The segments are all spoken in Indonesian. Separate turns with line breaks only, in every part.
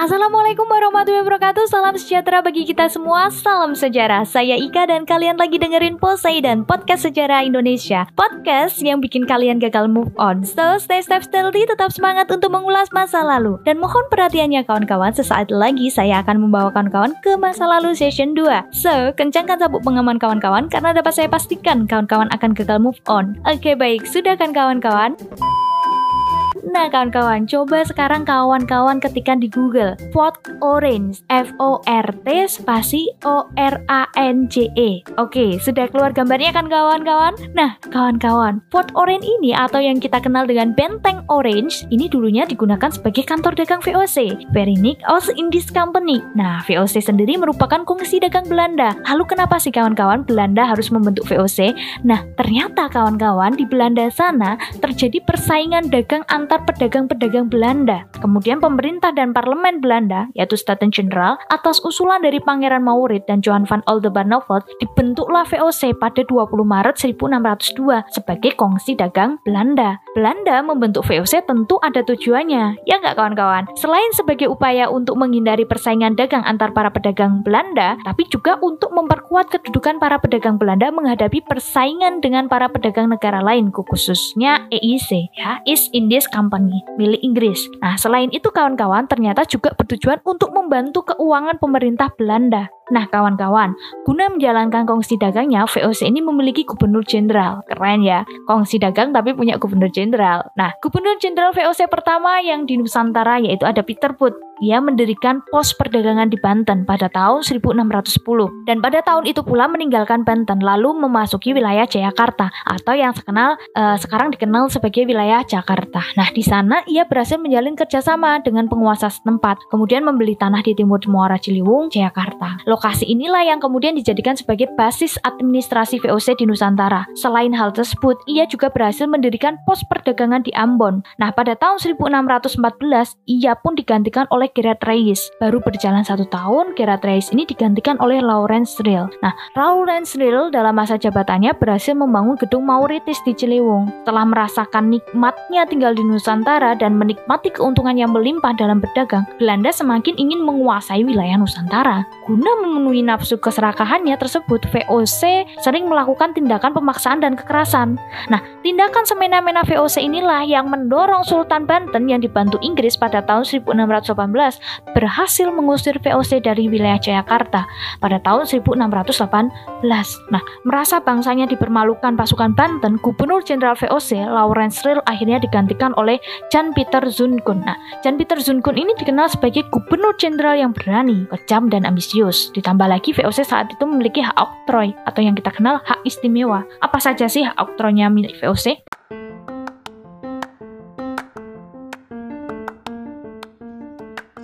Assalamualaikum warahmatullahi wabarakatuh. Salam sejahtera bagi kita semua. Salam sejarah. Saya Ika dan kalian lagi dengerin Poseidon Podcast Sejarah Indonesia. Podcast yang bikin kalian gagal move on. So stay step stealthy Tetap semangat untuk mengulas masa lalu. Dan mohon perhatiannya kawan-kawan. Sesaat lagi saya akan membawa kawan-kawan ke masa lalu session 2 So kencangkan sabuk pengaman kawan-kawan Karena dapat saya pastikan kawan-kawan akan gagal move on. Oke baik. Sudah kan kawan-kawan? Nah kawan-kawan, coba sekarang kawan-kawan ketikkan di Google Fort Orange F O R T spasi O R A N J E. Oke, sudah keluar gambarnya kan kawan-kawan? Nah, kawan-kawan, Fort Orange ini atau yang kita kenal dengan Benteng Orange ini dulunya digunakan sebagai kantor dagang VOC, Verinic Ost Indies Company. Nah, VOC sendiri merupakan kongsi dagang Belanda. Lalu kenapa sih kawan-kawan Belanda harus membentuk VOC? Nah, ternyata kawan-kawan di Belanda sana terjadi persaingan dagang antar pedagang-pedagang Belanda. Kemudian pemerintah dan parlemen Belanda, yaitu Staten General, atas usulan dari Pangeran Maurit dan Johan van Oldenbarnevelt, dibentuklah VOC pada 20 Maret 1602 sebagai kongsi dagang Belanda. Belanda membentuk VOC tentu ada tujuannya, ya nggak kawan-kawan? Selain sebagai upaya untuk menghindari persaingan dagang antar para pedagang Belanda, tapi juga untuk memperkuat kedudukan para pedagang Belanda menghadapi persaingan dengan para pedagang negara lain, khususnya EIC, ya, East Indies Company, milik Inggris. Nah, selain itu kawan-kawan ternyata juga bertujuan untuk membantu keuangan pemerintah Belanda. Nah, kawan-kawan, guna menjalankan kongsi dagangnya, VOC ini memiliki gubernur jenderal. Keren ya, kongsi dagang tapi punya gubernur jenderal. Nah, gubernur jenderal VOC pertama yang di Nusantara yaitu ada Peter Put. Ia mendirikan pos perdagangan di Banten pada tahun 1610 dan pada tahun itu pula meninggalkan Banten lalu memasuki wilayah Jayakarta atau yang sekenal uh, sekarang dikenal sebagai wilayah Jakarta. Nah, di sana ia berhasil menjalin kerjasama dengan penguasa setempat, kemudian membeli tanah di timur Muara Ciliwung, Jakarta. Lokasi inilah yang kemudian dijadikan sebagai basis administrasi VOC di Nusantara. Selain hal tersebut, ia juga berhasil mendirikan pos perdagangan di Ambon. Nah, pada tahun 1614, ia pun digantikan oleh Gerard Reyes. Baru berjalan satu tahun, Gerard Reyes ini digantikan oleh Lawrence Rill. Nah, Lawrence Rill dalam masa jabatannya berhasil membangun gedung Mauritis di Ciliwung. Setelah merasakan nikmatnya tinggal di Nusantara dan menikmati keuntungan yang melimpah dalam berdagang, Belanda semakin ingin menguasai wilayah Nusantara. Guna memenuhi nafsu keserakahannya tersebut, VOC sering melakukan tindakan pemaksaan dan kekerasan. Nah, tindakan semena-mena VOC inilah yang mendorong Sultan Banten yang dibantu Inggris pada tahun 1618 berhasil mengusir VOC dari wilayah Jayakarta pada tahun 1618. Nah, merasa bangsanya dipermalukan pasukan Banten, Gubernur Jenderal VOC Lawrence Rill akhirnya digantikan oleh Jan Peter Zungun. Nah, Jan Peter Zungun ini dikenal sebagai Gubernur Jenderal yang berani, kejam, dan ambisius. Ditambah lagi VOC saat itu memiliki hak oktroy atau yang kita kenal hak istimewa. Apa saja sih hak oktroynya milik VOC?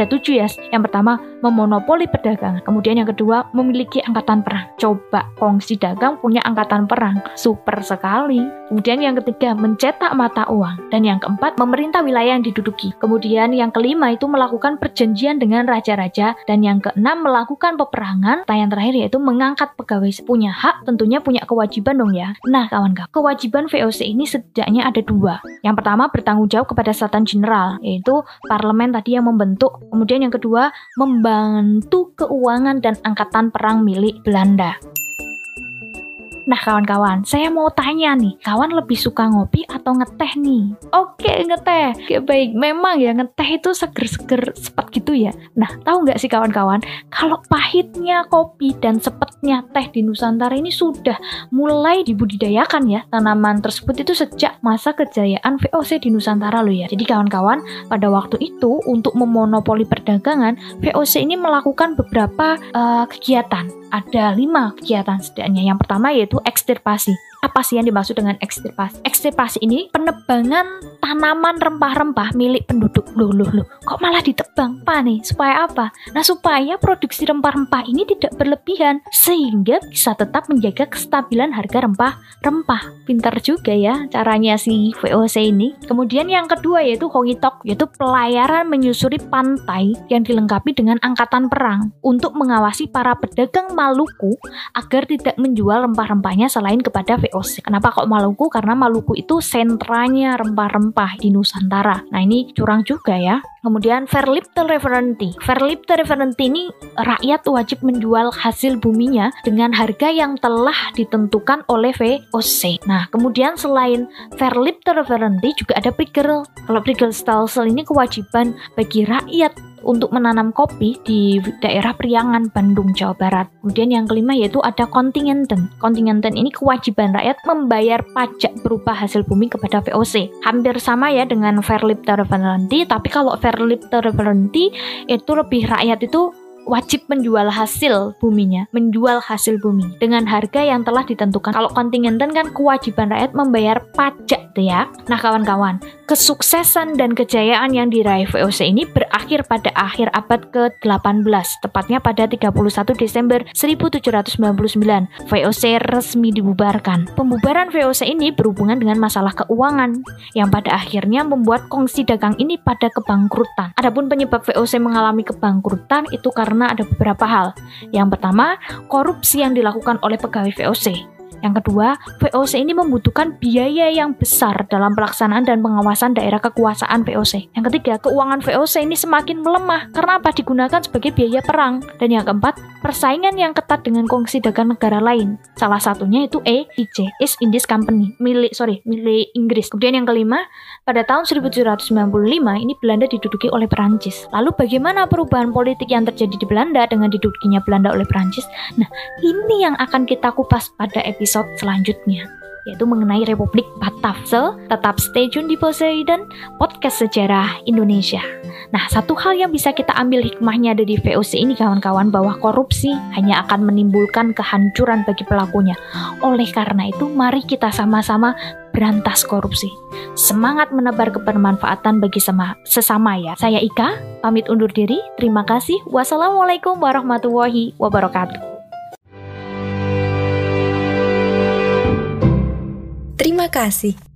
Ada tujuh ya. Yang pertama, memonopoli perdagangan. Kemudian yang kedua, memiliki angkatan perang. Coba, kongsi dagang punya angkatan perang. Super sekali. Kemudian yang ketiga, mencetak mata uang. Dan yang keempat, memerintah wilayah yang diduduki. Kemudian yang kelima itu melakukan perjanjian dengan raja-raja. Dan yang keenam, melakukan peperangan. Dan yang terakhir yaitu mengangkat pegawai punya hak, tentunya punya kewajiban dong ya. Nah kawan-kawan, kewajiban VOC ini setidaknya ada dua. Yang pertama, bertanggung jawab kepada Sultan General, yaitu parlemen tadi yang membentuk. Kemudian yang kedua, membantu keuangan dan angkatan perang milik Belanda. Nah kawan-kawan, saya mau tanya nih, kawan lebih suka ngopi atau ngeteh nih? Oke ngeteh, Oke, baik. Memang ya ngeteh itu seger-seger sepet gitu ya. Nah tahu nggak sih kawan-kawan, kalau pahitnya kopi dan sepetnya teh di Nusantara ini sudah mulai dibudidayakan ya tanaman tersebut itu sejak masa kejayaan VOC di Nusantara loh ya. Jadi kawan-kawan, pada waktu itu untuk memonopoli perdagangan, VOC ini melakukan beberapa uh, kegiatan ada lima kegiatan setidaknya. Yang pertama yaitu ekstirpasi. Apa sih yang dimaksud dengan ekstirpasi? Ekstirpasi ini penebangan tanaman rempah-rempah milik penduduk. Loh, loh, loh. Kok malah ditebang? Pak nih? Supaya apa? Nah, supaya produksi rempah-rempah ini tidak berlebihan sehingga bisa tetap menjaga kestabilan harga rempah-rempah. Pintar juga ya caranya si VOC ini. Kemudian yang kedua yaitu Hongitok, yaitu pelayaran menyusuri pantai yang dilengkapi dengan angkatan perang untuk mengawasi para pedagang Maluku agar tidak menjual rempah-rempahnya selain kepada VOC VOC. Kenapa kok Maluku? Karena Maluku itu sentranya rempah-rempah di Nusantara. Nah ini curang juga ya. Kemudian Verlipte Referenti. Verlipte Referenti ini rakyat wajib menjual hasil buminya dengan harga yang telah ditentukan oleh VOC. Nah, kemudian selain Verlipte Referenti juga ada Prigel. Kalau Prigel Stelsel ini kewajiban bagi rakyat untuk menanam kopi di daerah Priangan, Bandung, Jawa Barat. Kemudian yang kelima yaitu ada kontingenten. Kontingenten ini kewajiban rakyat membayar pajak berupa hasil bumi kepada VOC. Hampir sama ya dengan Verlipter Referenti, tapi kalau Verlipter Referenti itu lebih rakyat itu wajib menjual hasil buminya, menjual hasil bumi dengan harga yang telah ditentukan. Kalau kontingenten kan kewajiban rakyat membayar pajak tuh ya. Nah kawan-kawan, kesuksesan dan kejayaan yang diraih VOC ini berakhir pada akhir abad ke-18, tepatnya pada 31 Desember 1799. VOC resmi dibubarkan. Pembubaran VOC ini berhubungan dengan masalah keuangan yang pada akhirnya membuat kongsi dagang ini pada kebangkrutan. Adapun penyebab VOC mengalami kebangkrutan itu karena ada beberapa hal. Yang pertama, korupsi yang dilakukan oleh pegawai VOC. Yang kedua, VOC ini membutuhkan biaya yang besar dalam pelaksanaan dan pengawasan daerah kekuasaan VOC. Yang ketiga, keuangan VOC ini semakin melemah karena apa? Digunakan sebagai biaya perang. Dan yang keempat, persaingan yang ketat dengan kongsi dagang negara lain. Salah satunya itu EIC, East Indies Company, milik sorry, milik Inggris. Kemudian yang kelima, pada tahun 1795 ini Belanda diduduki oleh Perancis. Lalu bagaimana perubahan politik yang terjadi di Belanda dengan didudukinya Belanda oleh Perancis? Nah, ini yang akan kita kupas pada episode episode selanjutnya yaitu mengenai Republik Batak. So, tetap stay tune di Poseidon, podcast sejarah Indonesia. Nah, satu hal yang bisa kita ambil hikmahnya dari VOC ini kawan-kawan bahwa korupsi hanya akan menimbulkan kehancuran bagi pelakunya. Oleh karena itu, mari kita sama-sama berantas korupsi. Semangat menebar kebermanfaatan bagi sema sesama ya. Saya Ika, pamit undur diri. Terima kasih. Wassalamualaikum warahmatullahi wabarakatuh.
Terima kasih.